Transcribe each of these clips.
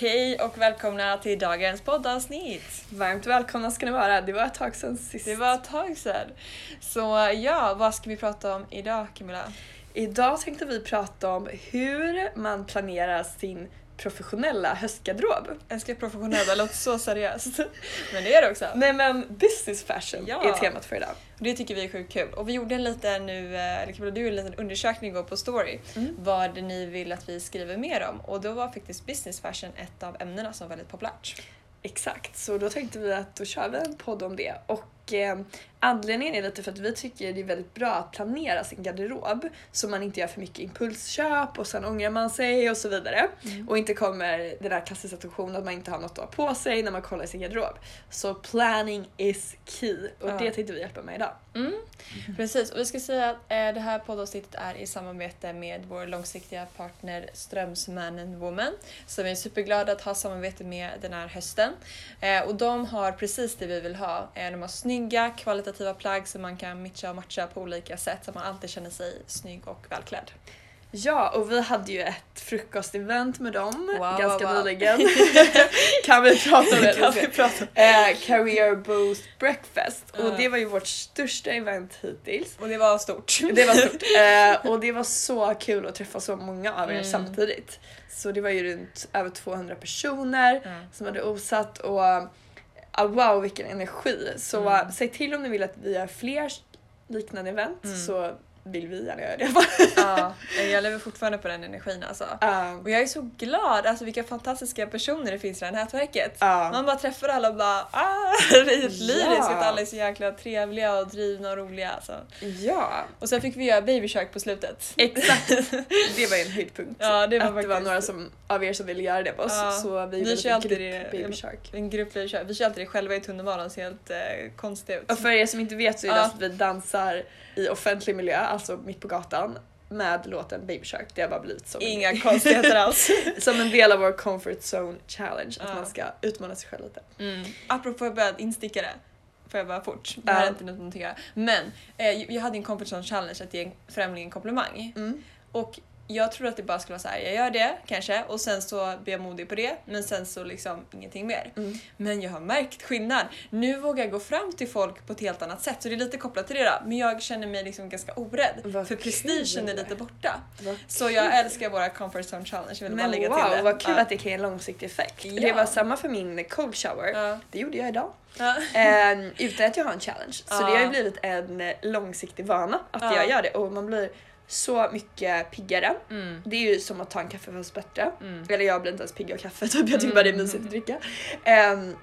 Hej och välkomna till dagens poddavsnitt! Varmt välkomna ska ni vara. Det var ett tag sedan sist. Det var ett tag sedan. Så ja, vad ska vi prata om idag Camilla? Idag tänkte vi prata om hur man planerar sin professionella höstgarderob. Jag älskar professionella, låter så seriöst. Men det är det också. Nej men business fashion Ja. är temat för idag. Och Det tycker vi är sjukt kul. Och vi gjorde en liten nu, eh, eller Camilla, du gjorde en liten undersökning igår på story Mm. vad ni vill att vi skriver mer om. Och då var faktiskt business fashion ett av ämnena som var väldigt populärt. Exakt, så då tänkte vi att då kör vi en podd om det. Och eh, anledningen är lite för att vi tycker det är väldigt bra att planera sin garderob så man inte gör för mycket impulsköp och sen ångrar man sig och så vidare. Och inte kommer den där klassiska situationen att man inte har något att ha på sig när man kollar i sin garderob. Så planning is key och Ja. det tänkte vi hjälpa med idag. Mm. Precis, och vi ska säga att eh, det här poddavsnittet är i samarbete med vår långsiktiga partner Ströms Man and Woman. Så vi är superglada att ha samarbete med den här hösten. Eh, och de har precis det vi vill ha. Eh, de har snygga, kvalitativa plagg som man kan mitcha och matcha på olika sätt så man alltid känner sig snygg och välklädd. Ja, och vi hade ju ett frukostevent med dem Wow, ganska wow, nyligen. kan vi prata om det? Kan vi prata. Eh, Career Boost Breakfast Ja. och det var ju vårt största event hittills. Och det var stort. Det var stort eh, och det var så kul att träffa så många av er Mm. samtidigt. Så det var ju runt över 200 personer Ja. som hade osatt och ah, wow vilken energi. Så Mm. säg till om ni vill att vi gör fler liknande event Mm. så vill vi gärna göra det. Ja, jag lever fortfarande på den energin alltså. Ah, Och jag är så glad, alltså vilka fantastiska personer det finns i det här nätverket. ah. Man bara träffar alla och bara ah, det är helt Ja. lyriskt att alla är så jäkla trevliga och drivna och roliga. Alltså. Ja, Och sen fick vi göra baby shark på slutet. exakt. Det var en höjdpunkt. Ja, det var att det var några som, av er som ville göra det på oss. Ja, Så vi, vi kör alltid grupp det- Baby Shark. En grupp baby shark. Vi kör alltid det själva i tunnelbanan, ser helt eh, konstiga ut. Och för er som inte vet så är det Ja. att vi dansar i offentlig miljö, alltså mitt på gatan med låten Baby Shark. Det har bara blivit som, Inga konstigheter alls. som en del av vår comfort zone challenge, att Ja. man ska utmana sig själv lite. Mm. Apropå börjad instickare. Får jag bara fort? Det här är inte någonting att göra. Men eh, jag hade en comfort zone challenge att ge en främling en komplimang. Mm. Och jag trodde att det bara skulle vara så här, jag gör det kanske och sen så blir jag modig på det men sen så liksom ingenting mer. Mm. Men jag har märkt skillnad. Nu vågar jag gå fram till folk på ett helt annat sätt så det är lite kopplat till det då. Men jag känner mig liksom ganska orädd Vad för prestigen är lite borta. Vad Så jag älskar våra comfort zone challenge, vill Men lägga wow, till det. vad kul Ja. att det kan ge en långsiktig effekt. Ja. Det var samma för min cold shower. Ja. Det gjorde jag idag. Eh, utan att jag har en challenge. Så det har ju blivit en långsiktig vana att Ja. jag gör det och man blir så mycket piggare. Mm. Det är ju som att ta en kaffe fast bättre. Mm. Eller jag blir inte ens pigg av kaffe, typ. jag tycker bara det är Mm. mysigt att dricka. Ehm,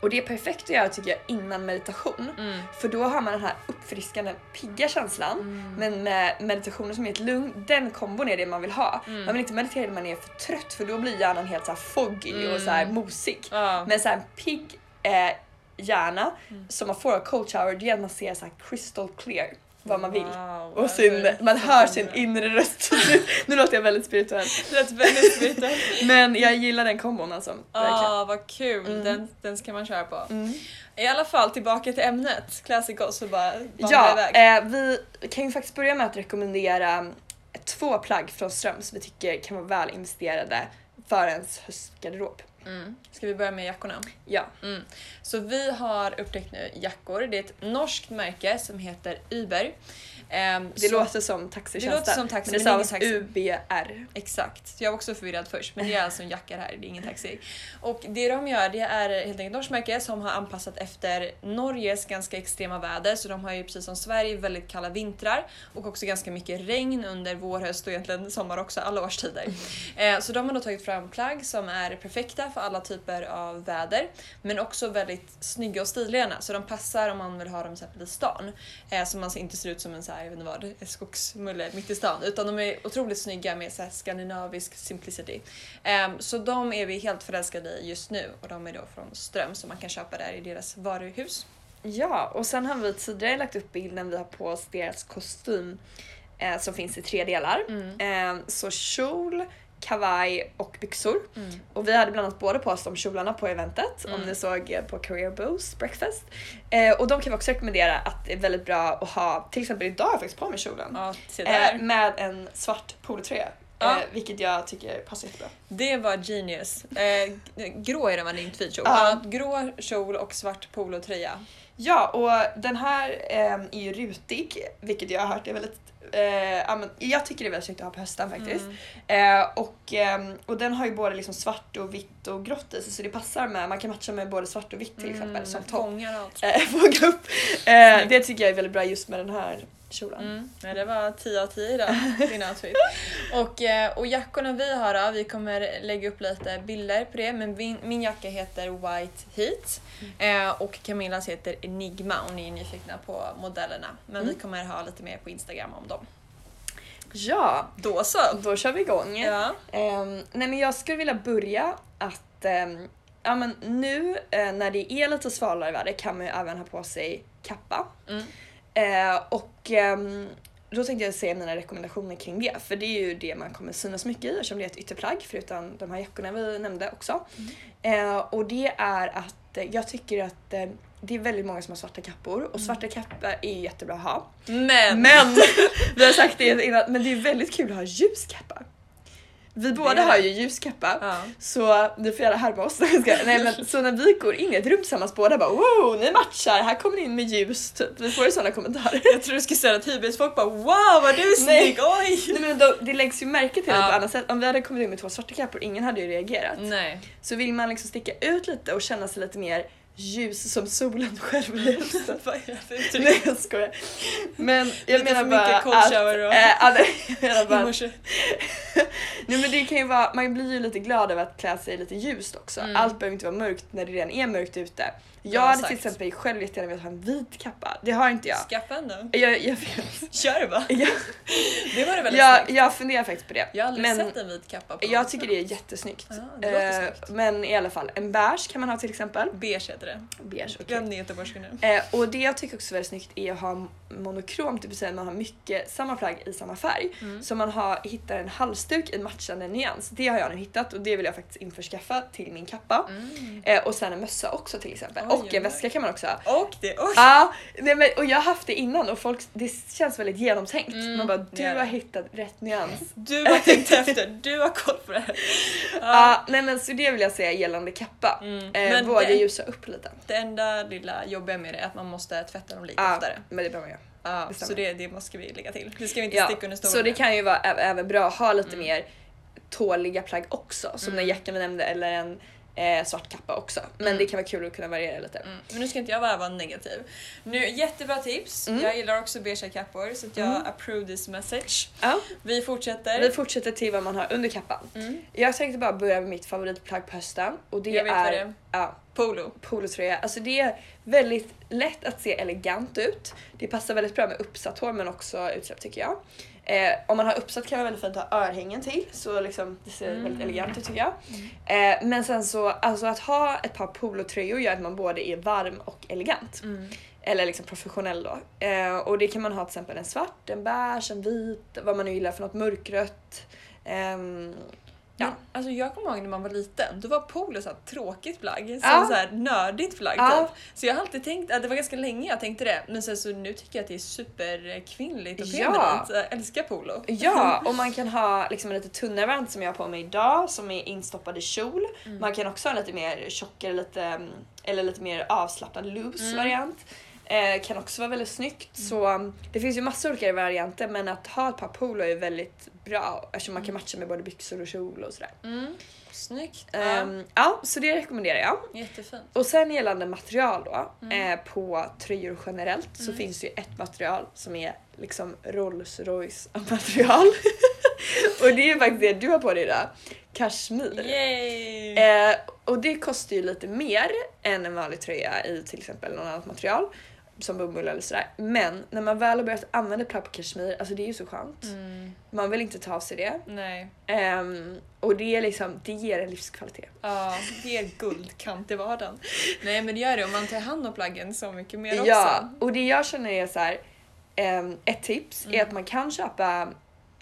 och det är perfekt att göra tycker jag innan meditation. Mm. För då har man den här uppfriskande pigga känslan. Mm. Men med meditationen som är ett lugn, den kombon är det man vill ha. Mm. Man vill inte meditera när man är för trött för då blir hjärnan helt så här foggy och så här Mm. mosig. Ja. Men så här en pigg eh, hjärna Mm. som man får av cold shower det är att man ser så crystal clear vad man vill. Wow, Och sin, alltså, man hör sin inre röst. nu, nu låter jag väldigt spirituell. Lät väldigt spirituellt. Men jag gillar den kombon alltså. Verkligen. Ah, vad kul, Mm. den, den ska man köra på. Mm. I alla fall tillbaka till ämnet, Classic Goss och bara Ja, iväg. eh, vi kan ju faktiskt börja med att rekommendera två plagg från Ströms vi tycker kan vara väl investerade för ens höstgarderob. Mm. Ska vi börja med jackorna? Ja. Mm. Så vi har upptäckt nu jackor, det är ett norskt märke som heter Uber. Ehm, Det så- låter som taxitjänster. Det låter som taxi, men det stavas. UBR. Exakt, så jag var också förvirrad först men det är alltså en jacka här, det är ingen taxi. Och det de gör det är helt enkelt ett norskt märke som har anpassat efter Norges ganska extrema väder så de har ju precis som Sverige väldigt kalla vintrar och också ganska mycket regn under vår, höst och egentligen sommar också, alla årstider. Eh, så de har då tagit fram plagg som är perfekta för alla typer av väder men också väldigt snygga och stiliga så de passar om man vill ha dem till exempel i stan. Eh, så man inte ser ut som en så här, jag vet inte vad, skogsmulle mitt i stan utan de är otroligt snygga med så här skandinavisk simplicity. Ehm, så de är vi helt förälskade i just nu och de är då från Ström så man kan köpa där i deras varuhus. Ja, och sen har vi tidigare lagt upp bilden vi har på oss deras kostym eh, som finns i tre delar. Mm. Eh, så kjol, kavaj och byxor. Mm. Och vi hade bland annat både på oss de kjolarna på eventet, om Mm. ni såg eh, på Career Boost Breakfast. Eh, och de kan vi också rekommendera att det är väldigt bra att ha, till exempel idag har jag faktiskt på mig kjolen. Ja, Eh, med en svart polotröja. Ja. Eh, vilket jag tycker passar jättebra. Det var genius. Eh, grå är det man din tweedkjol. Ja. Ja. grå kjol och svart polotröja. Ja, och den här eh, är ju rutig, vilket jag har hört är väldigt eh, jag tycker det är väldigt snyggt att ha på hösten faktiskt. Mm. Eh, och, ehm, och den har ju både liksom svart och vitt och grått i sig så det passar med, man kan matcha med både svart och vitt till exempel som topp. Fångar allt. Eh, fånga upp. Eh, det tycker jag är väldigt bra just med den här kjolen. Mm. Ja, det var 10 av 10 idag, din outfit. Och, eh, och jackorna vi har då, vi kommer lägga upp lite bilder på det men min, min jacka heter White Heat Mm. eh, och Camillas heter Enigma om ni är nyfikna på modellerna. Men Mm. vi kommer ha lite mer på Instagram om dem. Ja, Då så! då kör vi igång. Ja. Ehm, nej men jag skulle vilja börja att ehm, ja, men nu eh, när det är lite svalare väder kan man ju även ha på sig kappa. Mm. Eh, och ehm, då tänkte jag säga mina rekommendationer kring det för det är ju det man kommer synas mycket i eftersom det är ett ytterplagg förutom de här jackorna vi nämnde också. Eh, och det är att eh, jag tycker att eh, det är väldigt många som har svarta kappor och svarta kappor är jättebra att ha. Men! Men vi har sagt det innan, men det är väldigt kul att ha ljus kappa. Vi båda har ju ljus kappa. Ja. Så ni får gärna härma oss. Nej, men, så när vi går in i ett rum tillsammans båda bara wow, ni matchar, här kommer ni in med ljus. Typ. Vi får ju sådana kommentarer. Jag tror du skulle säga att hybrisfolk bara wow vad du är snygg, oj! Nej, men då, det läggs ju märke till Ja. på annat sätt. Om vi hade kommit in med två svarta kappor, ingen hade ju reagerat. Nej. Så vill man liksom sticka ut lite och känna sig lite mer ljus som solen själv. Vad är det uttryck? Nej jag skojar. Men jag Lite menar bara cold att... shower och- eh, alla- jag bara, nej men det kan ju vara, man blir ju lite glad över att klä sig lite ljust också. Mm. Allt behöver inte vara mörkt när det redan är mörkt ute. Jag hade sagt. till exempel själv jättegärna velat ha en vit kappa. Det har inte jag. Skaffa en då. Jag, jag, vet. Kör bara. jag, Det var det väldigt jag, snyggt. jag funderar faktiskt på det. Jag har aldrig men sett en vit kappa på jag tycker det är jättesnyggt. Ja, det låter Eh, snyggt. men i alla fall, en beige kan man ha till exempel. Beige heter det. Beige, okej. Glöm det göteborgska nu. Eh, och det jag tycker också är väldigt snyggt är att ha vill säga att man har mycket samma plagg i samma färg. Mm. Så man har, hittar en halsduk i matchande nyans. Det har jag nu hittat och det vill jag faktiskt införskaffa till min kappa. Mm. Eh, och sen en mössa också till exempel. Oj, och en väska kan man också ha. Och det, oj! Ja, nej, men, och jag har haft det innan och folk, det känns väldigt genomtänkt. Mm, man bara, du det. har hittat rätt nyans. Du har tänkt efter, du har koll på det här. Ja, nej men så det vill jag säga gällande kappa. Mm. Eh, våga ljusa upp lite. det enda lilla jobbiga med det är att man måste tvätta dem lite Ja, oftare. men det behöver man göra. Ja, det så det, det måste vi lägga till. Det ska vi inte Ja, sticka under stolen så det kan ju vara även bra att ha lite Mm. mer tåliga plagg också. Som Mm. den jackan vi nämnde eller en eh, svart kappa också. Men Mm. det kan vara kul att kunna variera lite. Mm. Men nu ska inte jag bara vara negativ. Nu, jättebra tips. Mm. Jag gillar också beigea kappor så att jag Mm. approve this message. Ja, Vi fortsätter. vi fortsätter till vad man har under kappan. Mm. Jag tänkte bara börja med mitt favoritplagg på hösten och det Jag vet är, vad det är. Ja, Polo. polotröja. Alltså det är väldigt lätt att se elegant ut. Det passar väldigt bra med uppsatt hår men också utsläpp tycker jag. Eh, om man har uppsatt kan vara väldigt fint ha örhängen till så liksom det ser Mm. väldigt elegant ut tycker jag. Eh, men sen så, alltså att ha ett par polotröjor gör att man både är varm och elegant. Mm. Eller liksom professionell då. Eh, och det kan man ha till exempel en svart, en beige, en vit, vad man nu gillar för något mörkrött. Ja. Men, alltså jag kommer ihåg när man var liten, då var polo så tråkigt plagg. Som Ja. så här nördigt plagg Ja. typ. Så jag har alltid tänkt, att det var ganska länge jag tänkte det, men sen så nu tycker jag att det är superkvinnligt och Ja. feminint. Jag älskar polo. Ja, och man kan ha liksom en lite tunnare variant som jag har på mig idag som är instoppad i kjol. Mm. Man kan också ha lite mer tjockare lite, mm, eller lite mer avslappnad loose Mm. variant. Eh, kan också vara väldigt snyggt. Så um, det finns ju massor olika varianter men att ha ett par polo är väldigt bra eftersom man kan matcha med både byxor och kjol och sådär. Mm. Snyggt. Ehm, ja, så det rekommenderar jag. ja, jättefint. Och sen gällande material då, Mm. eh, på tröjor generellt så Mm. finns det ju ett material som är liksom Rolls Royce material. och det är faktiskt det du har på dig idag. Kashmir. Eh, och det kostar ju lite mer än en vanlig tröja i till exempel något annat material. Som bomull eller sådär. Men när man väl har börjat använda plagg på kashmir, alltså det är ju så skönt. Mm. Man vill inte ta av sig det. Nej. Ehm, och det är liksom, det ger en livskvalitet. Ja, det ger guldkant i vardagen. Nej men det gör det och man tar hand om plaggen så mycket mer också. Ja, och det jag känner är så här. ehm, ett tips Mm. är att man kan köpa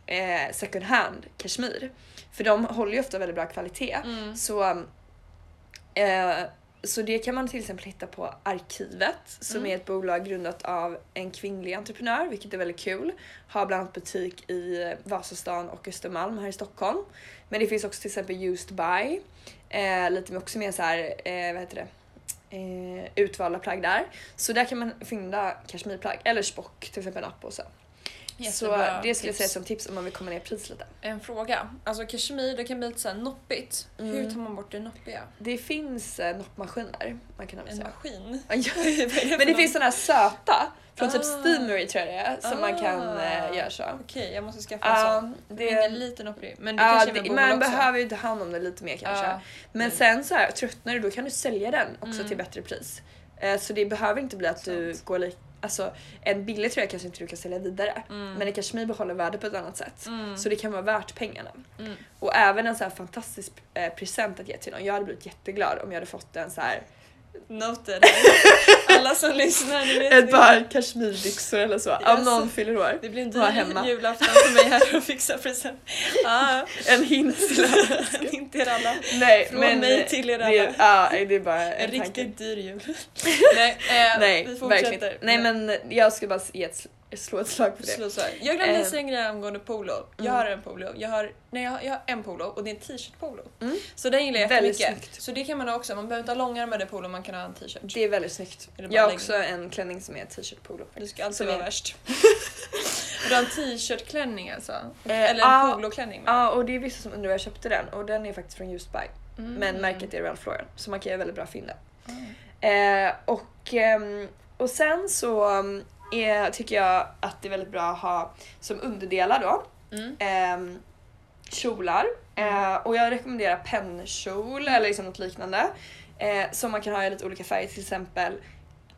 eh, second hand kashmir. För de håller ju ofta väldigt bra kvalitet. Mm. Så eh, så det kan man till exempel hitta på Arkivet som Mm. är ett bolag grundat av en kvinnlig entreprenör vilket är väldigt kul. Har bland annat butik i Vasastan och Östermalm här i Stockholm. Men det finns också till exempel Used By. Eh, lite också mer så här, eh, vad heter det? Eh, utvalda plagg där. Så där kan man finna kashmirplagg eller spock till exempel en app och så. Så Jättebra det skulle jag säga som tips om man vill komma ner i pris lite. En fråga. Alltså kashmir det kan bli lite såhär noppigt. Mm. Hur tar man bort det noppiga? Det finns eh, noppmaskiner man kan En maskin? Ja, Men det finns såna här söta från typ Ah. Steamery tror jag det är som man kan Ah. eh, göra så. Okej, jag måste skaffa en Ja, sån. Det är lite noppig. Men det kanske är det, man också. behöver ju ta hand om det lite mer kanske. Ja. Men Mm. sen så här, tröttnar du då kan du sälja den också Mm. till bättre pris. Eh, så det behöver inte bli att du Sant. går lik... Alltså en billig tröja kanske inte du kan sälja vidare. Mm. Men i kashmir behåller värde på ett annat sätt. Mm. Så det kan vara värt pengarna. Mm. Och även en så här fantastisk eh, present att ge till någon. Jag hade blivit jätteglad om jag hade fått en så här Noted. Alla som lyssnar, ni vet ett det. par kashmirbyxor eller så. Om Yes. någon fyller år. Det blir en dyr julafton för mig här och fixa present. Ah, En hint till alla. inte er alla. Nej, Från men mig till er det, alla. ja, det är bara En en, riktigt dyr jul. Nej, eh, Nej, vi fortsätter. verkligen. Nej men jag ska bara ge ett, slå ett slag för det. Här. Jag glömde Eh. säga en grej angående polo. Jag Mm. har en polo. Jag har, nej, jag har, jag har en polo och det är en t-shirt polo. Mm. Så den gillar jag Väldigt jättemycket. snyggt. Så det kan man ha också. Man behöver inte ha långärmade polo, man kan ha en t-shirt. Det är väldigt snyggt. Är det Jag har också en klänning som är t-shirt polo. Du ska alltid vara är- värst. du har en t-shirtklänning alltså? Eh, Eller en ja. poloklänning? Ja och det är vissa som undrar var jag köpte den och den är faktiskt från Just By. Mm. Men märket är Ralph Lauren så man kan göra väldigt bra fynd där. Mm. Eh, och, ehm, och sen så um, är, tycker jag att det är väldigt bra att ha som underdelar då Mm. ehm, kjolar. Eh, och jag rekommenderar pennkjol eller liksom något liknande. Eh, som man kan ha i lite olika färger, till exempel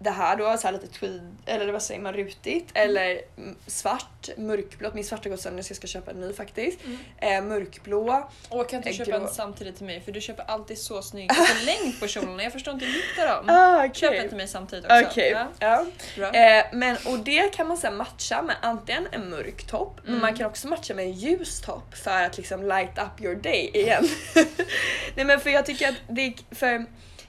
det här då, så här lite tweed, eller vad säger man, rutigt. Eller mm, svart, mörkblått. Min svarta har gått sönder så jag ska köpa en ny faktiskt. Mm. Eh, mörkblå. Och kan inte Eh, köpa en samtidigt till mig för du köper alltid så snygg längd på kjolarna. Jag förstår inte hur du hittar dem. Ah, Köp okej. en till mig samtidigt också. Okej. Ja, Ja. bra. Eh, men, och det kan man sen matcha med antingen en mörk topp men Mm. man kan också matcha med en ljus topp för att liksom light up your day igen. Nej men för jag tycker att det för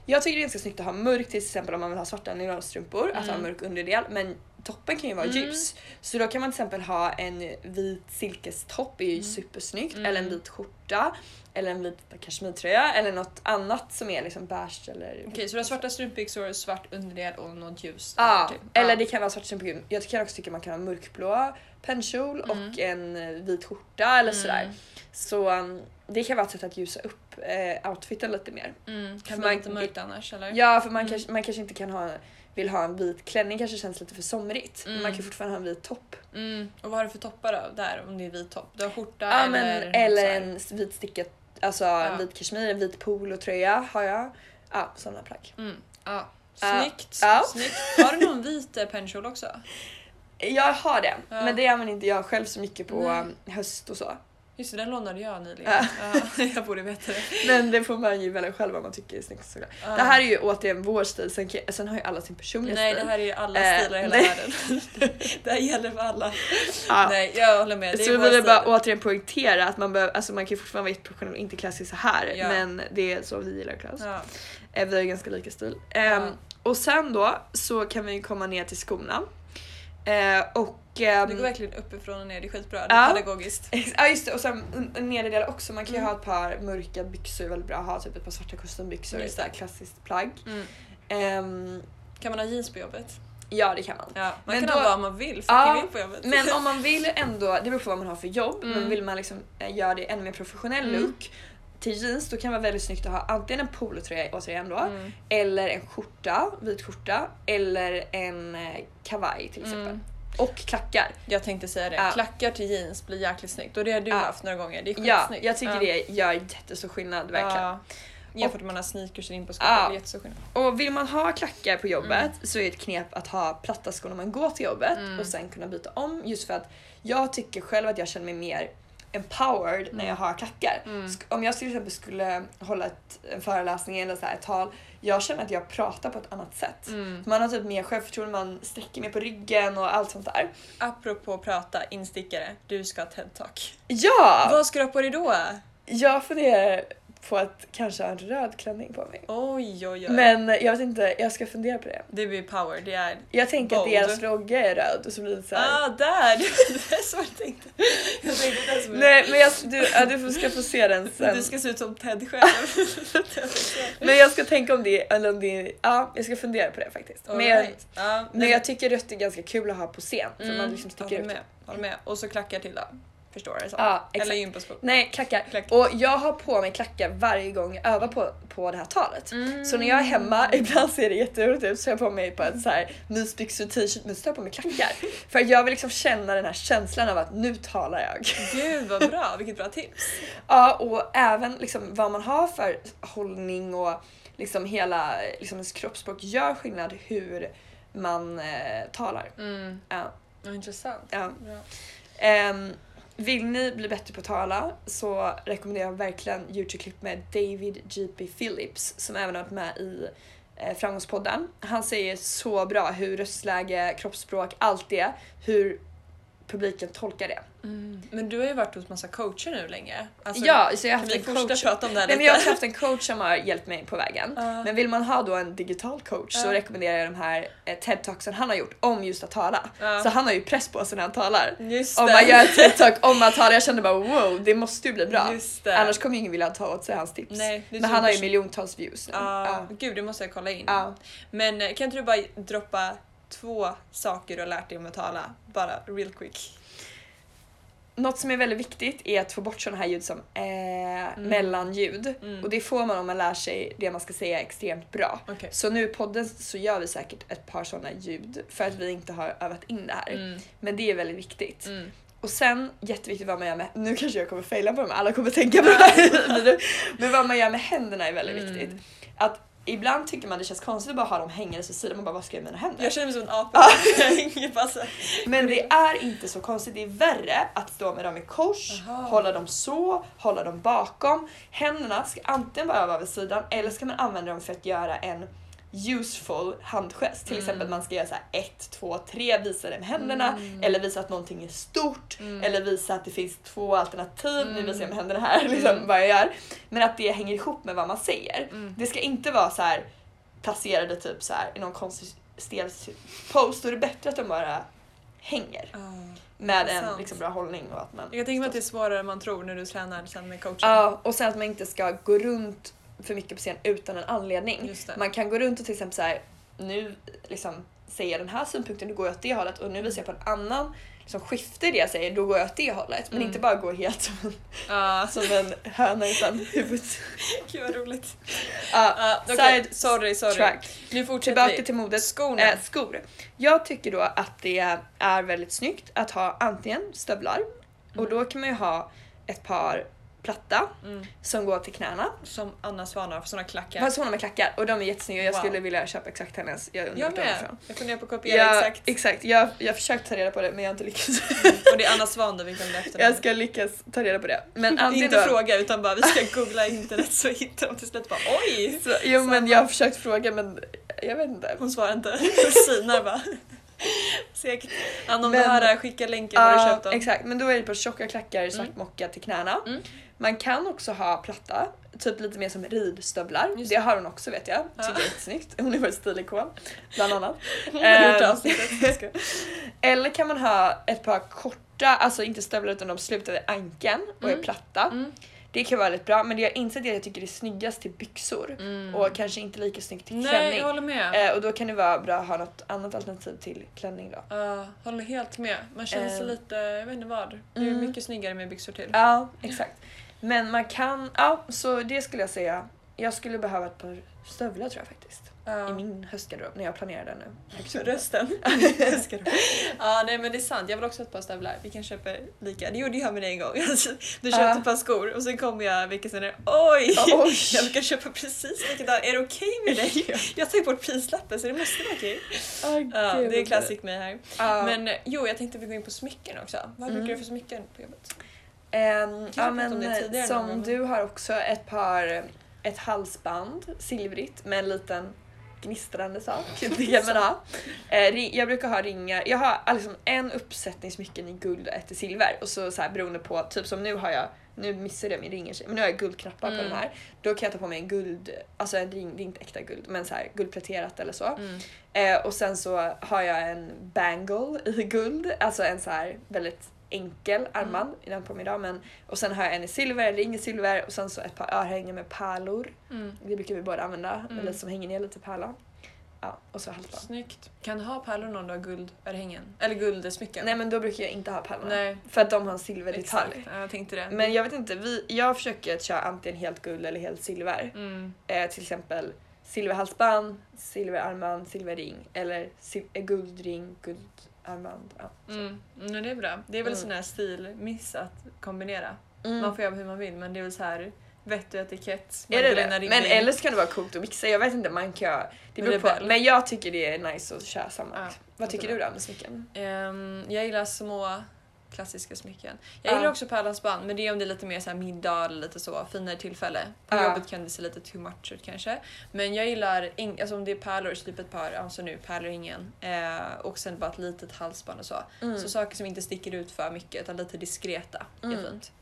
jag tycker det är ganska snyggt att ha mörkt till exempel om man vill ha svarta nylonstrumpor, att ha Mm. mörk underdel men toppen kan ju vara Mm. ljus. Så då kan man till exempel ha en vit silkestopp, är ju Mm. supersnyggt, Mm. eller en vit skjorta eller en vit kashmirtröja eller något annat som är liksom beige eller Okej, så du har svarta strumpbyxor, svart underdel och något ljus Ja, till. eller det kan vara svart strumpor. Jag kan också tycka man kan ha mörkblå pennkjol Mm. och en eh, vit skjorta eller Mm. sådär. Så um, det kan vara ett sätt att ljusa upp eh, outfiten lite mer. Mm. För Kan man- bli lite mörkt annars eller? Ja, för man, Mm. kanske, man kanske inte kan ha vill ha en vit klänning kanske känns lite för somrigt. Men Mm. man kan fortfarande ha en vit topp. Mm. Och vad har du för toppar då? Där, om det är vit topp. Du har skjorta Ja, eller... men, eller en vit stickad, alltså Ja. en vit kashmir, en vit polotröja har jag. Ja, sådana plagg. Mm. Ja. Ja. Snyggt. Ja. Snyggt. Har du någon vit eh, pennkjol också? Jag har det, Ja. men det använder inte jag själv så mycket på Nej. um, höst och så. Just det, den lånade jag nyligen. Ja. Ja, jag borde veta det. Men det får man ju välja själv vad man tycker är snyggt. Ja. Det här är ju återigen vår stil, sen, sen har ju alla sin personliga Nej, stil. det här är ju alla Eh, stilar i hela nej. världen. det här gäller för alla. ja. Nej, jag håller med. Det Så vår vill bara återigen poängtera att man, behöver, alltså man kan ju fortfarande vara professionell och inte klä sig så här Ja. men det är så vi gillar oss. Ja. Eh, Vi har ju ganska lika stil. Ehm, och sen då så kan vi komma ner till skorna. Eh, och... ehm, Det går verkligen uppifrån och ner, det är skitbra. Det är Ja. pedagogiskt. Ja just det och sen en- en nedre del också, man kan ju Mm. ha ett par mörka byxor, väldigt bra att ha typ ett par svarta kostymbyxor, Just ett där klassiskt plagg. Mm. Ehm, Kan man ha jeans på jobbet? ja det kan man. Ja, man Men kan då- ha vad man vill, Ja, på jobbet. Men om man vill ändå, det beror på vad man har för jobb, Mm. men vill man liksom eh, göra det ännu mer professionell Mm. look till jeans då kan det vara väldigt snyggt att ha antingen en polotröja återigen då, Mm. eller en skjorta, vit skjorta, eller en eh, kavaj till exempel. Mm. Och klackar. Jag tänkte säga det, Ja. klackar till jeans blir jäkligt snyggt och det har du Ja. haft några gånger. Det är Ja, skitsnyggt. jag tycker ja. det gör jättestor skillnad verkligen. Ja. Jämfört med man har sneakers in på skor, Ja. det är jättestor skillnad. Och vill man ha klackar på jobbet så är ett knep att ha platta skor när man går till jobbet Mm. och sen kunna byta om just för att jag tycker själv att jag känner mig mer empowered när jag har klackar. Mm. Om jag till exempel skulle hålla ett, en föreläsning eller så här, ett tal, jag känner att jag pratar på ett annat sätt. Mm. Man har typ mer självförtroende, man sträcker mer på ryggen och allt sånt där. Apropå prata, instickare, du ska ha TED-talk. Ja! Vad ska du ha på dig då? Jag funderar på att kanske ha en röd klänning på mig. Oj oj oj. Men jag vet inte, jag ska fundera på det. Det blir power, det är... Jag tänker att deras logga är röd och så blir det så här. Ah, där! det är så jag tänkte. Jag tänkte det som Nej men jag, du, ja, du ska få se den sen. Du ska se ut som Ted själv. Men jag ska tänka om det, eller om det ja jag ska fundera på det faktiskt. All Men, jag, right. Men jag tycker rött är ganska kul att ha på scen. För Mm, man liksom sticker håller ut. med, håller med. Och så klackar till då. Förstår du? Så. Ja, exakt. Eller gympaskor. Nej, klackar. Klackar. Och jag har på mig klackar varje gång jag övar på, på det här talet. Mm. Så när jag är hemma, ibland ser det jätteroligt ut, så jag har på mig på ett så här mysbyxor t-shirt men så tar jag på mig klackar. För jag vill liksom känna den här känslan av att nu talar jag. Gud vad bra, vilket bra tips. Ja, och även liksom vad man har för hållning och liksom hela liksom ens kroppsspråk gör skillnad hur man eh, talar. Mm. Ja, intressant. ja. Bra. Vill ni bli bättre på att tala så rekommenderar jag verkligen Youtube-klipp med David G.P. Phillips som även har varit med i eh, Framgångspodden. Han säger så bra hur röstläge, kroppsspråk, allt det, hur publiken tolkar det. Mm. Men du har ju varit hos massa coacher nu länge. Alltså, ja, så jag har haft en coach. prata om det här Nej, men jag har haft en coach som har hjälpt mig på vägen. Ja. Men vill man ha då en digital coach så Ja. rekommenderar jag de här eh, TED-talksen han har gjort om just att tala. Ja. Så han har ju press på sig när han talar. Just Om det. man gör ett TED-talk om att tala, jag kände bara wow, det måste ju bli bra. Just det. Annars kommer ju ingen vilja ta åt sig hans tips. Nej, Men så han har ju miljontals views nu. Gud, det måste jag kolla in. Men eh, kan inte du bara droppa två saker du har lärt dig om att tala? Bara real quick. Något som är väldigt viktigt är att få bort sådana här ljud som eh, mellanljud. Mm. Och det får man om man lär sig det man ska säga extremt bra. Okej. Så nu i podden så gör vi säkert ett par sådana ljud för att vi inte har övat in det här. Mm. Men det är väldigt viktigt. Mm. Och sen jätteviktigt vad man gör med, nu kanske jag kommer faila på dem, alla kommer tänka på det här. Men vad man gör med händerna är väldigt Mm. viktigt. Att ibland tycker man det känns konstigt att bara ha dem hängandes vid sidan, man bara vad ska jag med mina händer? Jag känner mig som en apa. Men det är inte så konstigt, det är värre att stå med dem i kors, Aha. hålla dem så, hålla dem bakom. Händerna ska antingen bara vara vid sidan eller ska man använda dem för att göra en useful handgest. Till Mm. exempel man ska göra så här 1, 2, 3, visa det med händerna Mm. eller visa att någonting är stort Mm. eller visa att det finns två alternativ. Nu Mm. visar jag med händerna här liksom, Mm. vad jag gör. Men att det hänger ihop med vad man säger. Mm. Det ska inte vara så här placerade typ så här i någon konstig stel pose. Då är det bättre att de bara hänger Ah. med en liksom, bra hållning och att man... Jag tänka mig att det är svårare än man tror när du tränar sen med coachen. Ja, och sen att man inte ska gå runt för mycket på scen utan en anledning. Man kan gå runt och till exempel så här, nu liksom säger jag den här synpunkten, då går jag åt det hållet och nu visar jag på en annan liksom, skifte i det jag säger, då går jag åt det hållet. Men Mm. inte bara gå helt som en, Ja. som en höna utan huvudet. Gud vad roligt. Ja, Ja, okej. side Sorry, sorry. track. Nu fortsätter Tillbaka vi. till modet. Skorna. Eh, skor. Jag tycker då att det är väldigt snyggt att ha antingen stövlar och då kan man ju ha ett par platta Mm. som går till knäna. Som Anna Svanar för såna klackar. Fast hon har med klackar och de är jättesnygga jag Wow. skulle vilja köpa exakt hennes. Jag undrar jag med. Jag funderar på att kopiera Ja, exakt. exakt. Jag, jag har försökt ta reda på det men jag har inte lyckats. Och det är Anna Svan där vi kan efter jag ska lyckas ta reda på det. Men antingen Inte då, fråga utan bara vi ska googla internet så hittar de till slut bara oj! så, Jo men jag har försökt fråga men jag vet inte. Hon svarar inte. Sinar bara. Segt. Anna om Men- du hör det här, skicka länken var du köpt dem. exakt men då är det på tjocka klackar, svart Mm. mocka till knäna. Mm. Man kan också ha platta, typ lite mer som ridstövlar. Just det har hon också vet jag. Tycker Ja. jag är jättesnyggt. Hon är vår stilikon bland annat. Ehm. Eller kan man ha ett par korta, alltså inte stövlar utan de slutar vid ankeln och är Mm. platta. Mm. Det kan vara väldigt bra men det jag insett är att jag tycker det är snyggast till byxor Mm. och kanske inte lika snyggt till Nej, klänning. jag håller med. Eh, och då kan det vara bra att ha något annat alternativ till klänning då. Ja, håller helt med. Man känner sig Ehm. lite, jag vet inte vad. Det är Mm. mycket snyggare med byxor till. Ja, exakt. Men man kan, ja så det skulle jag säga. Jag skulle behöva ett par stövlar tror jag faktiskt. Ja. I min höstgarderob när jag planerar den nu. Rösten. ja nej men det är sant, jag vill också ha ett par stövlar. Vi kan köpa lika. Det gjorde jag med dig en gång. Du köpte Ja. ett par skor och sen kom jag veckan senare. Oj! Oj. Jag kan köpa precis likadant. Är det okej med dig? Jag har tagit bort prislappen så det måste vara okej. Åh, Ja, gud. det är classic mig här. Ja. Men eh, jo, jag tänkte vi går in på smycken också. Vad brukar Mm. du för smycken på jobbet? Ehm, har ja, men någon som du har också ett par, ett halsband, silvrigt med en liten gnistrande sak. Det kan man ha. Eh, jag brukar ha ringar, jag har liksom en uppsättning smycken i guld och ett i silver och så, så här, beroende på, typ som nu har jag nu missade jag min ring men nu har jag guldknappar Mm. på den här. Då kan jag ta på mig en guld, alltså en ring, det är inte äkta guld, men så här guldpläterat eller så. Mm. Eh, och sen så har jag en bangle i guld, alltså en så här väldigt enkel armband i den på mig idag. Men, och sen har jag en i silver, ring i silver och sen så ett par örhängen med pärlor. Mm. Det brukar vi båda använda, Mm. eller som hänger ner lite pärla. Ja, och så halsband. Snyggt. Kan du ha pärlor om du har guldörhängen? Eller guldsmycken? Nej men då brukar jag inte ha pärlorna. Nej, För att de har en silverdetalj. Ja, jag tänkte det. Men jag vet inte, vi, jag försöker att köra antingen helt guld eller helt silver. Mm. Eh, till exempel silverhalsband, silverarmband, silverring eller sil- eh, guldring, guldarmband. Ja. Mm. Mm, det är bra. Det är väl Mm. sån här stilmiss att kombinera. Mm. Man får göra hur man vill men det är väl så här vett och etikett. Är det det? Men eller så kan det vara coolt att mixa, jag vet inte, man kan... Det beror på. Men jag tycker det är nice att köra samma. Ja, Vad tycker jättebra. du då med smycken? Ehm, jag gillar små klassiska smycken. Jag Ja. gillar också pärlhalsband men det är om det är lite mer så här middag eller lite så finare tillfälle. På jobbet kan det se lite too much ut kanske. Men jag gillar, alltså om det är pärlor, så typ ett par, alltså nu pärlor ingen. Eh, och sen bara ett litet halsband och så. Mm. Så saker som inte sticker ut för mycket utan lite diskreta. Det är Mm. fint.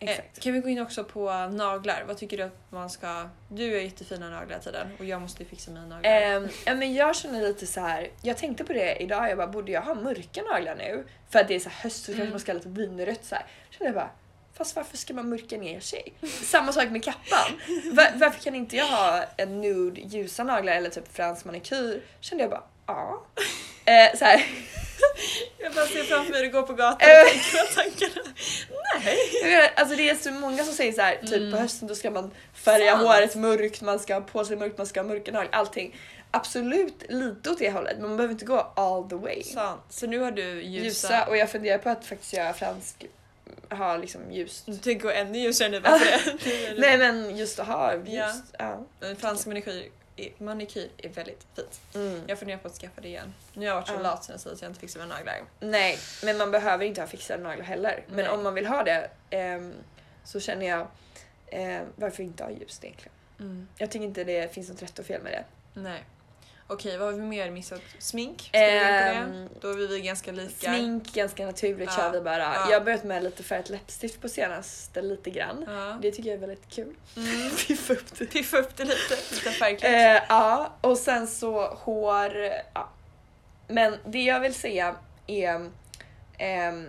Eh, Exakt. kan vi gå in också på naglar? Vad tycker du att man ska... Du har jättefina naglar tiden och jag måste fixa mina naglar. Ja, men jag känner lite så här. jag tänkte på det idag, jag bara borde jag ha mörka naglar nu? För att det är så höst så kanske Mm. man ska ha lite vinrött så här. Kände jag bara, fast varför ska man mörka ner sig? Samma sak med kappan. Va- varför kan inte jag ha en nude ljusa naglar eller typ fransk manikyr? Kände jag bara, ja. Eh, så här. Jag bara ser framför mig hur du går på gatan Eh. och tänker de tankarna. Nej! Alltså det är så många som säger så här, typ Mm. på hösten då ska man färga Sant. håret mörkt, man ska ha på sig mörkt, man ska ha mörka allting. Absolut lite åt det hållet men man behöver inte gå all the way. Sant. Så nu har du ljusa... ljusa och jag funderar på att faktiskt göra fransk, ha liksom ljust. Du tänker gå ännu ljusare nu bara för det. Nej men just att ha ljust. Ja. Ja. Fransk är- manikyr är väldigt fint. Mm. Jag funderar på att skaffa det igen. Nu har jag varit så Ja. lat sen så att jag inte fixar mina naglar. Nej men man behöver inte ha fixade naglar heller. Men Nej. om man vill ha det ehm, så känner jag eh, varför inte ha ljust egentligen. Mm. Jag tycker inte det finns något rätt och fel med det. Nej. Okej, vad har vi mer missat? Smink? Ska vi in på Ehm, det? Då är vi ganska lika. Smink ganska naturligt Ja. kör vi bara. Ja. Jag har börjat med lite färgat läppstift på senaste lite grann. Ja. Det tycker jag är väldigt kul. Mm. Piffa upp det. Piffa upp det lite. Lite färgklick. Eh, ja, och sen så hår. Ja. Men det jag vill säga är... ehm,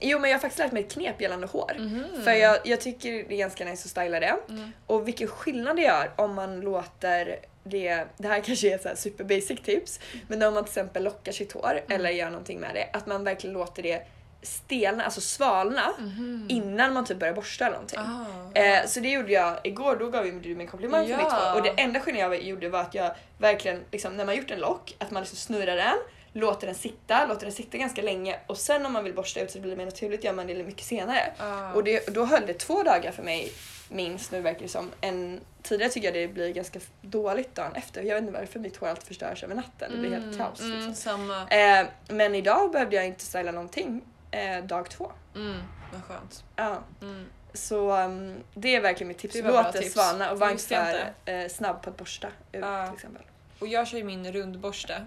jo men jag har faktiskt lärt mig ett knep gällande hår. Mhm. För jag, jag tycker det är ganska nice att styla det. Mm. Och vilken skillnad det gör om man låter det, det här kanske är så här super basic tips, men om man till exempel lockar sitt hår Mm. eller gör någonting med det, att man verkligen låter det stelna, alltså svalna Mhm. innan man typ börjar borsta eller någonting. Ah. Eh, så det gjorde jag igår, då gav du mig en komplimang för Ja. mitt hår. Och det enda skillnaden jag gjorde var att jag verkligen, liksom, när man gjort en lock, att man liksom snurrar den, låter den sitta, låter den sitta ganska länge och sen om man vill borsta ut så blir det mer naturligt gör man det mycket senare. Ah. Och det, då höll det två dagar för mig minst nu verkar det som. En, tidigare tycker jag det blir ganska dåligt dagen efter. Jag vet inte varför mitt hår alltid förstörs över natten. Det blir helt Mm, kaos. Mm, Liksom. samma. Eh, men idag behövde jag inte styla någonting eh, dag två. Mm, vad skönt. Ja. Mm. Så um, det är verkligen mitt tips. Låt det svalna och var inte eh, snabb på att borsta ut Ja. till exempel. Och jag kör ju min rundborste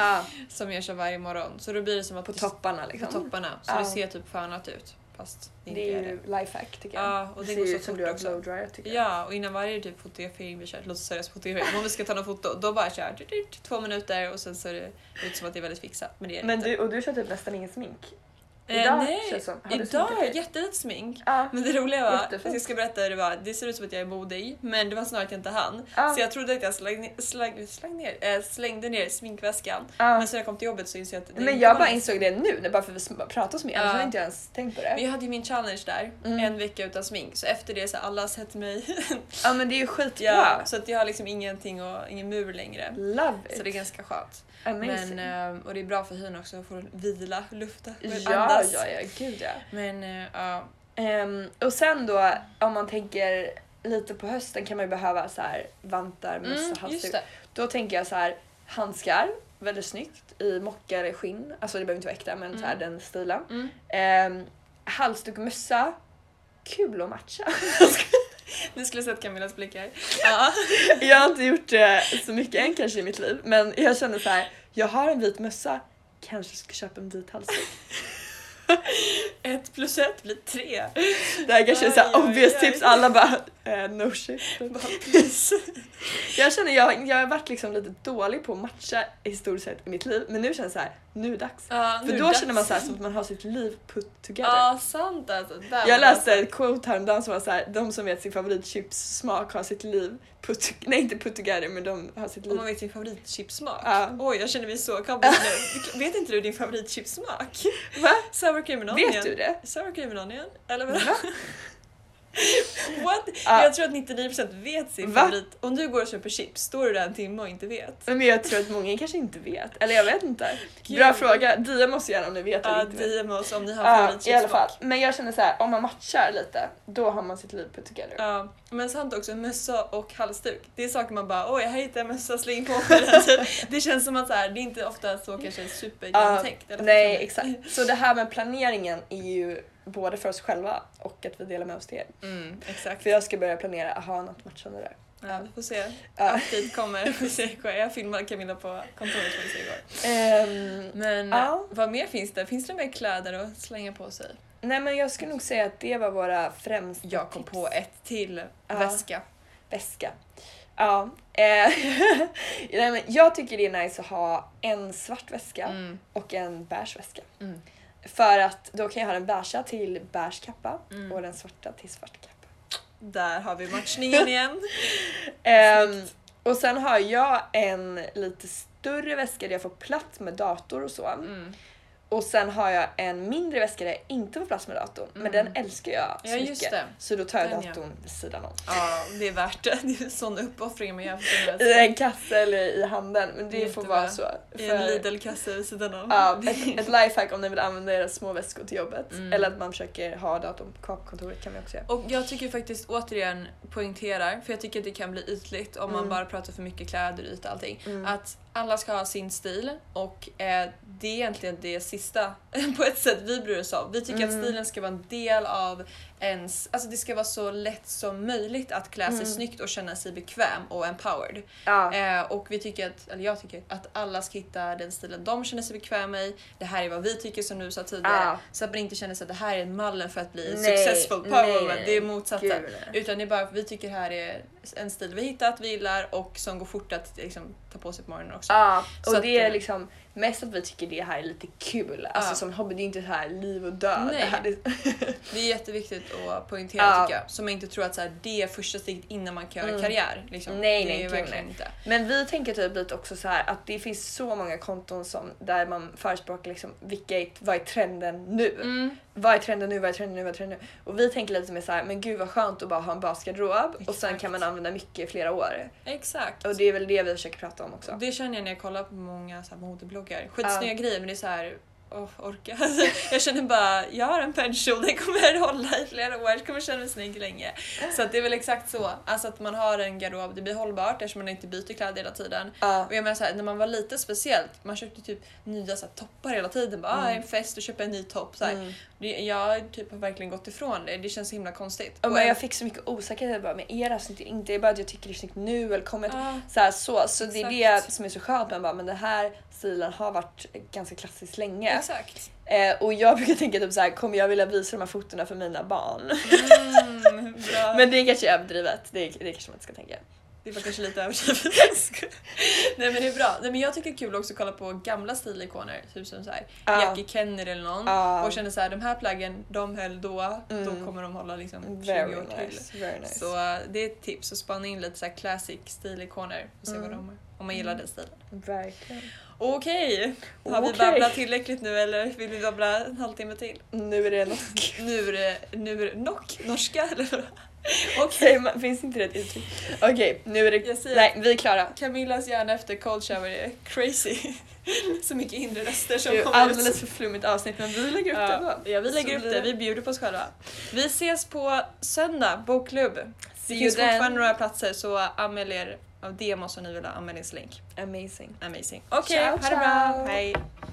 Ah, som jag kör varje morgon. Så då blir det som att på topparna på liksom. topparna. Så Ja. det ser typ skönat ut. Fast det är ju lifehack tycker jag. Ja, och det det går så fort du också. blowdryer tycker jag. Ja, och innan varje typ fotografering vi kör, låt oss säga fotografering, om vi ska ta något foto, då bara kör jag två minuter och sen ser det ut som att det är väldigt fixat. Men det är det Men inte. du, och du kör typ nästan ingen smink. Eh, idag nej, känns som- har idag har jag jättelite smink. Ja. Men det roliga var, Jättefint. att jag ska berätta hur det var, det ser ut som att jag är modig men det var snarare att jag inte hann. Ja. Så jag trodde att jag släng, ner- släng, släng ner, äh, slängde ner sminkväskan. Ja. Men sen jag kom till jobbet så insåg jag att det Men inte jag bara insåg det nu, när bara för att vi pratar så mycket, annars hade inte jag ens tänkt på Men det. jag hade ju min challenge där, Mm. en vecka utan smink. Så efter det så har alla sett mig. Ja men det är ju skitbra. ja, så att jag har liksom ingenting och ingen mur längre. Love it. Så det är ganska skönt. Amazing. Men, eh, och det är bra för hyn också, att få vila, lufta, ja, andas. Ja, ja, gud ja. Men eh, ja, Ehm, och sen då om man tänker lite på hösten kan man ju behöva så här vantar, mössa, mm, halsduk. Då tänker jag så här handskar, väldigt snyggt i mocka eller skinn. Alltså det behöver inte vara äkta men så här den stilen. Mm. Ehm, halsduk och mössa, kul att matcha. Ni skulle sett Camillas blickar. Ja. jag har inte gjort det så mycket än kanske i mitt liv men jag känner så här, jag har en vit mössa, kanske ska köpa en vit halsduk. Ett plus ett blir tre. Det här kanske är aj, obvious aj. tips, alla bara eh, no shit. Jag känner jag, jag har varit liksom lite dålig på att matcha historiskt sett i mitt liv men nu känns det så här, nu är det dags. Nu För då det känner man dags. så här som att man har sitt liv put together. Ja, sant alltså. Jag läste ett quote häromdagen som var så här, de som vet sin favoritchipssmak har sitt liv put, nej inte put together men de har sitt Om liv. man vet sin favoritchipssmak. Ja. Oj, jag känner mig så kompis nu. Vet inte du din favoritchipssmak? Va? Sour cream and onion. Vet du det? Sour cream and onion? Eller vad? What? Ja. Jag tror att 99% vet sin Va? favorit. Om du går och köper chips, står du där en timme och inte vet? Men jag tror att många kanske inte vet. Eller jag vet inte. Gud. Bra fråga. Dia måste gärna om ni vet eller Ja, inte. DM oss om ni har Ja, favoritchipssmak. i alla fall. Men jag känner så här, om man matchar lite, då har man sitt liv put together. Ja, men sant också, mössa och halsduk. Det är saker man bara oj, jag en mössa, släng på mig den. Det känns som att så här, det är inte ofta så kanske supergenomtänkt. eller Nej, exakt. Så det här med planeringen är ju både för oss själva och att vi delar med oss till er. Mm, exakt. För jag ska börja planera, aha något matchande där. Ja, vi får se. Ja. Update kommer. Vi får se. Jag filmade Camilla på kontoret får vi se igår. Ehm, Men Ja. vad mer finns det? Finns det mer kläder att slänga på sig? nej men jag skulle nog säga att det var våra främsta Jag kom tips. på ett till Ja. väska. Väska. Ja. Eh, nej, men jag tycker det är nice att ha en svart väska Mm. och en beige väska. Mm. För att då kan jag ha den beiga till beige kappa Mm. och den svarta till svart kappa. Där har vi matchningen igen. Ehm, och sen har jag en lite större väska där jag får plats med dator och så. Mm. Och sen har jag en mindre väska där jag inte får plats med datorn. Men Mm. den älskar jag så Ja, just mycket. det. Så då tar jag Den, ja. datorn vid sidan om. Ja, det är värt det. Det är en sån uppoffring man gör för I en kasse eller i handen. Men det får Jättebra. vara så. I en Lidl-kasse vid sidan om. Ja, ett, ett lifehack om ni vill använda era små väskor till jobbet. Mm. Eller att man försöker ha datorn kvar på kontoret kan vi också göra. Och jag tycker faktiskt återigen poängterar, för jag tycker att det kan bli ytligt om man Mm. bara pratar för mycket kläder, yta allting. Mm. Att alla ska ha sin stil och eh, det är egentligen det sista på ett sätt vi bryr oss om. Vi tycker Mm. att stilen ska vara en del av ens, alltså det ska vara så lätt som möjligt att klä sig Mm. snyggt och känna sig bekväm och empowered. Ja. Eh, och vi tycker att, eller jag tycker att alla ska hitta den stilen de känner sig bekväma i. Det här är vad vi tycker som du sa tidigare. Ja. Så att man inte känner sig att det här är mallen för att bli Nej, successful nej, power woman. nej. Det är motsatsen. Gud. Utan det är bara att vi tycker det här är en stil vi hittat, vi gillar och som går fort att liksom, ta på sig på morgonen också. Ja, Så och att, det är eh, liksom mest att vi tycker det här är lite kul. Alltså Ja. som hobby, det är inte så här liv och död. Nej. Det här, det, Det är jätteviktigt att poängtera Ja. tycker jag. Så man inte tror att så här, det är första steget innan man kan göra Mm. karriär. Liksom. Nej, det nej, är verkligen nej. inte. Men vi tänker typ lite också så här att det finns så många konton som, där man förespråkar liksom vilka är, vad är trenden nu? Mm. Vad är trenden nu? Vad är trenden nu? Vad är trenden nu? Och vi tänker lite mer så här, men gud vad skönt att bara ha en basgarderob och sen kan man använda mycket i flera år. Exakt. Och det är väl det vi försöker prata om också. Det känner jag när jag kollar på många så här, modebloggar. Skitsnygga grejer men det är så här. Oh, orka. jag känner bara, jag har en pension, den kommer hålla i flera år, jag kommer känna mig snygg länge. Så att det är väl exakt så, alltså att man har en garderob, det blir hållbart eftersom man inte byter kläder hela tiden. Ja. Och jag menar så här, när man var lite speciellt, man köpte typ nya så här, toppar hela tiden. Bara, ah, en fest och köpa en ny topp. Så. Mm. Det, jag typ har verkligen gått ifrån det, det känns så himla konstigt. Ja, Och men en- jag fick så mycket osäkerhet bara, men är det här snyggt? Inte det är bara att jag tycker det är snyggt nu eller kommer Ja. så här, så, så det är det som är så skönt men bara, men den här stilen har varit ganska klassisk länge. Exakt. Eh, och jag brukar tänka typ så här, kommer jag vilja visa de här fotona för mina barn? Mm, men det är kanske är överdrivet, det, det kanske man inte ska tänka. Det var kanske lite överdrivet. Nej men det är bra. Nej, men jag tycker det är kul också att kolla på gamla stilikoner. Typ som så här, Ja. Jackie Kennedy eller någon. Ja. Och känner så här, de här plaggen de höll då, då Mm. kommer de hålla liksom 20 Very år till. nice, very nice. Så uh, det är ett tips att spana in lite så här classic stilikoner och se vad Mm. de om man gillar den stilen. Verkligen. Okej, har vi Okej. babblat tillräckligt nu eller vill vi babbla en halvtimme till? Nu är det något. Nu är det, nu är det nock, norska eller vad? Okej, men finns inte det ett uttryck? Okej, nu är det... Säger Nej, vi är klara. Camillas hjärna efter cold shower är crazy. Så mycket inre röster som Det är kommer ut. alldeles för flummigt avsnitt men vi lägger upp det Ja, ändå. ja, vi lägger Så upp det. Vi bjuder på oss själva. Vi ses på söndag, bokklubb. Det See you finns then. fortfarande några platser så anmäl er av DM oss om ni vill ha anmälningslänk. Amazing. Amazing. Okej, Ciao, ha det bra. Hej.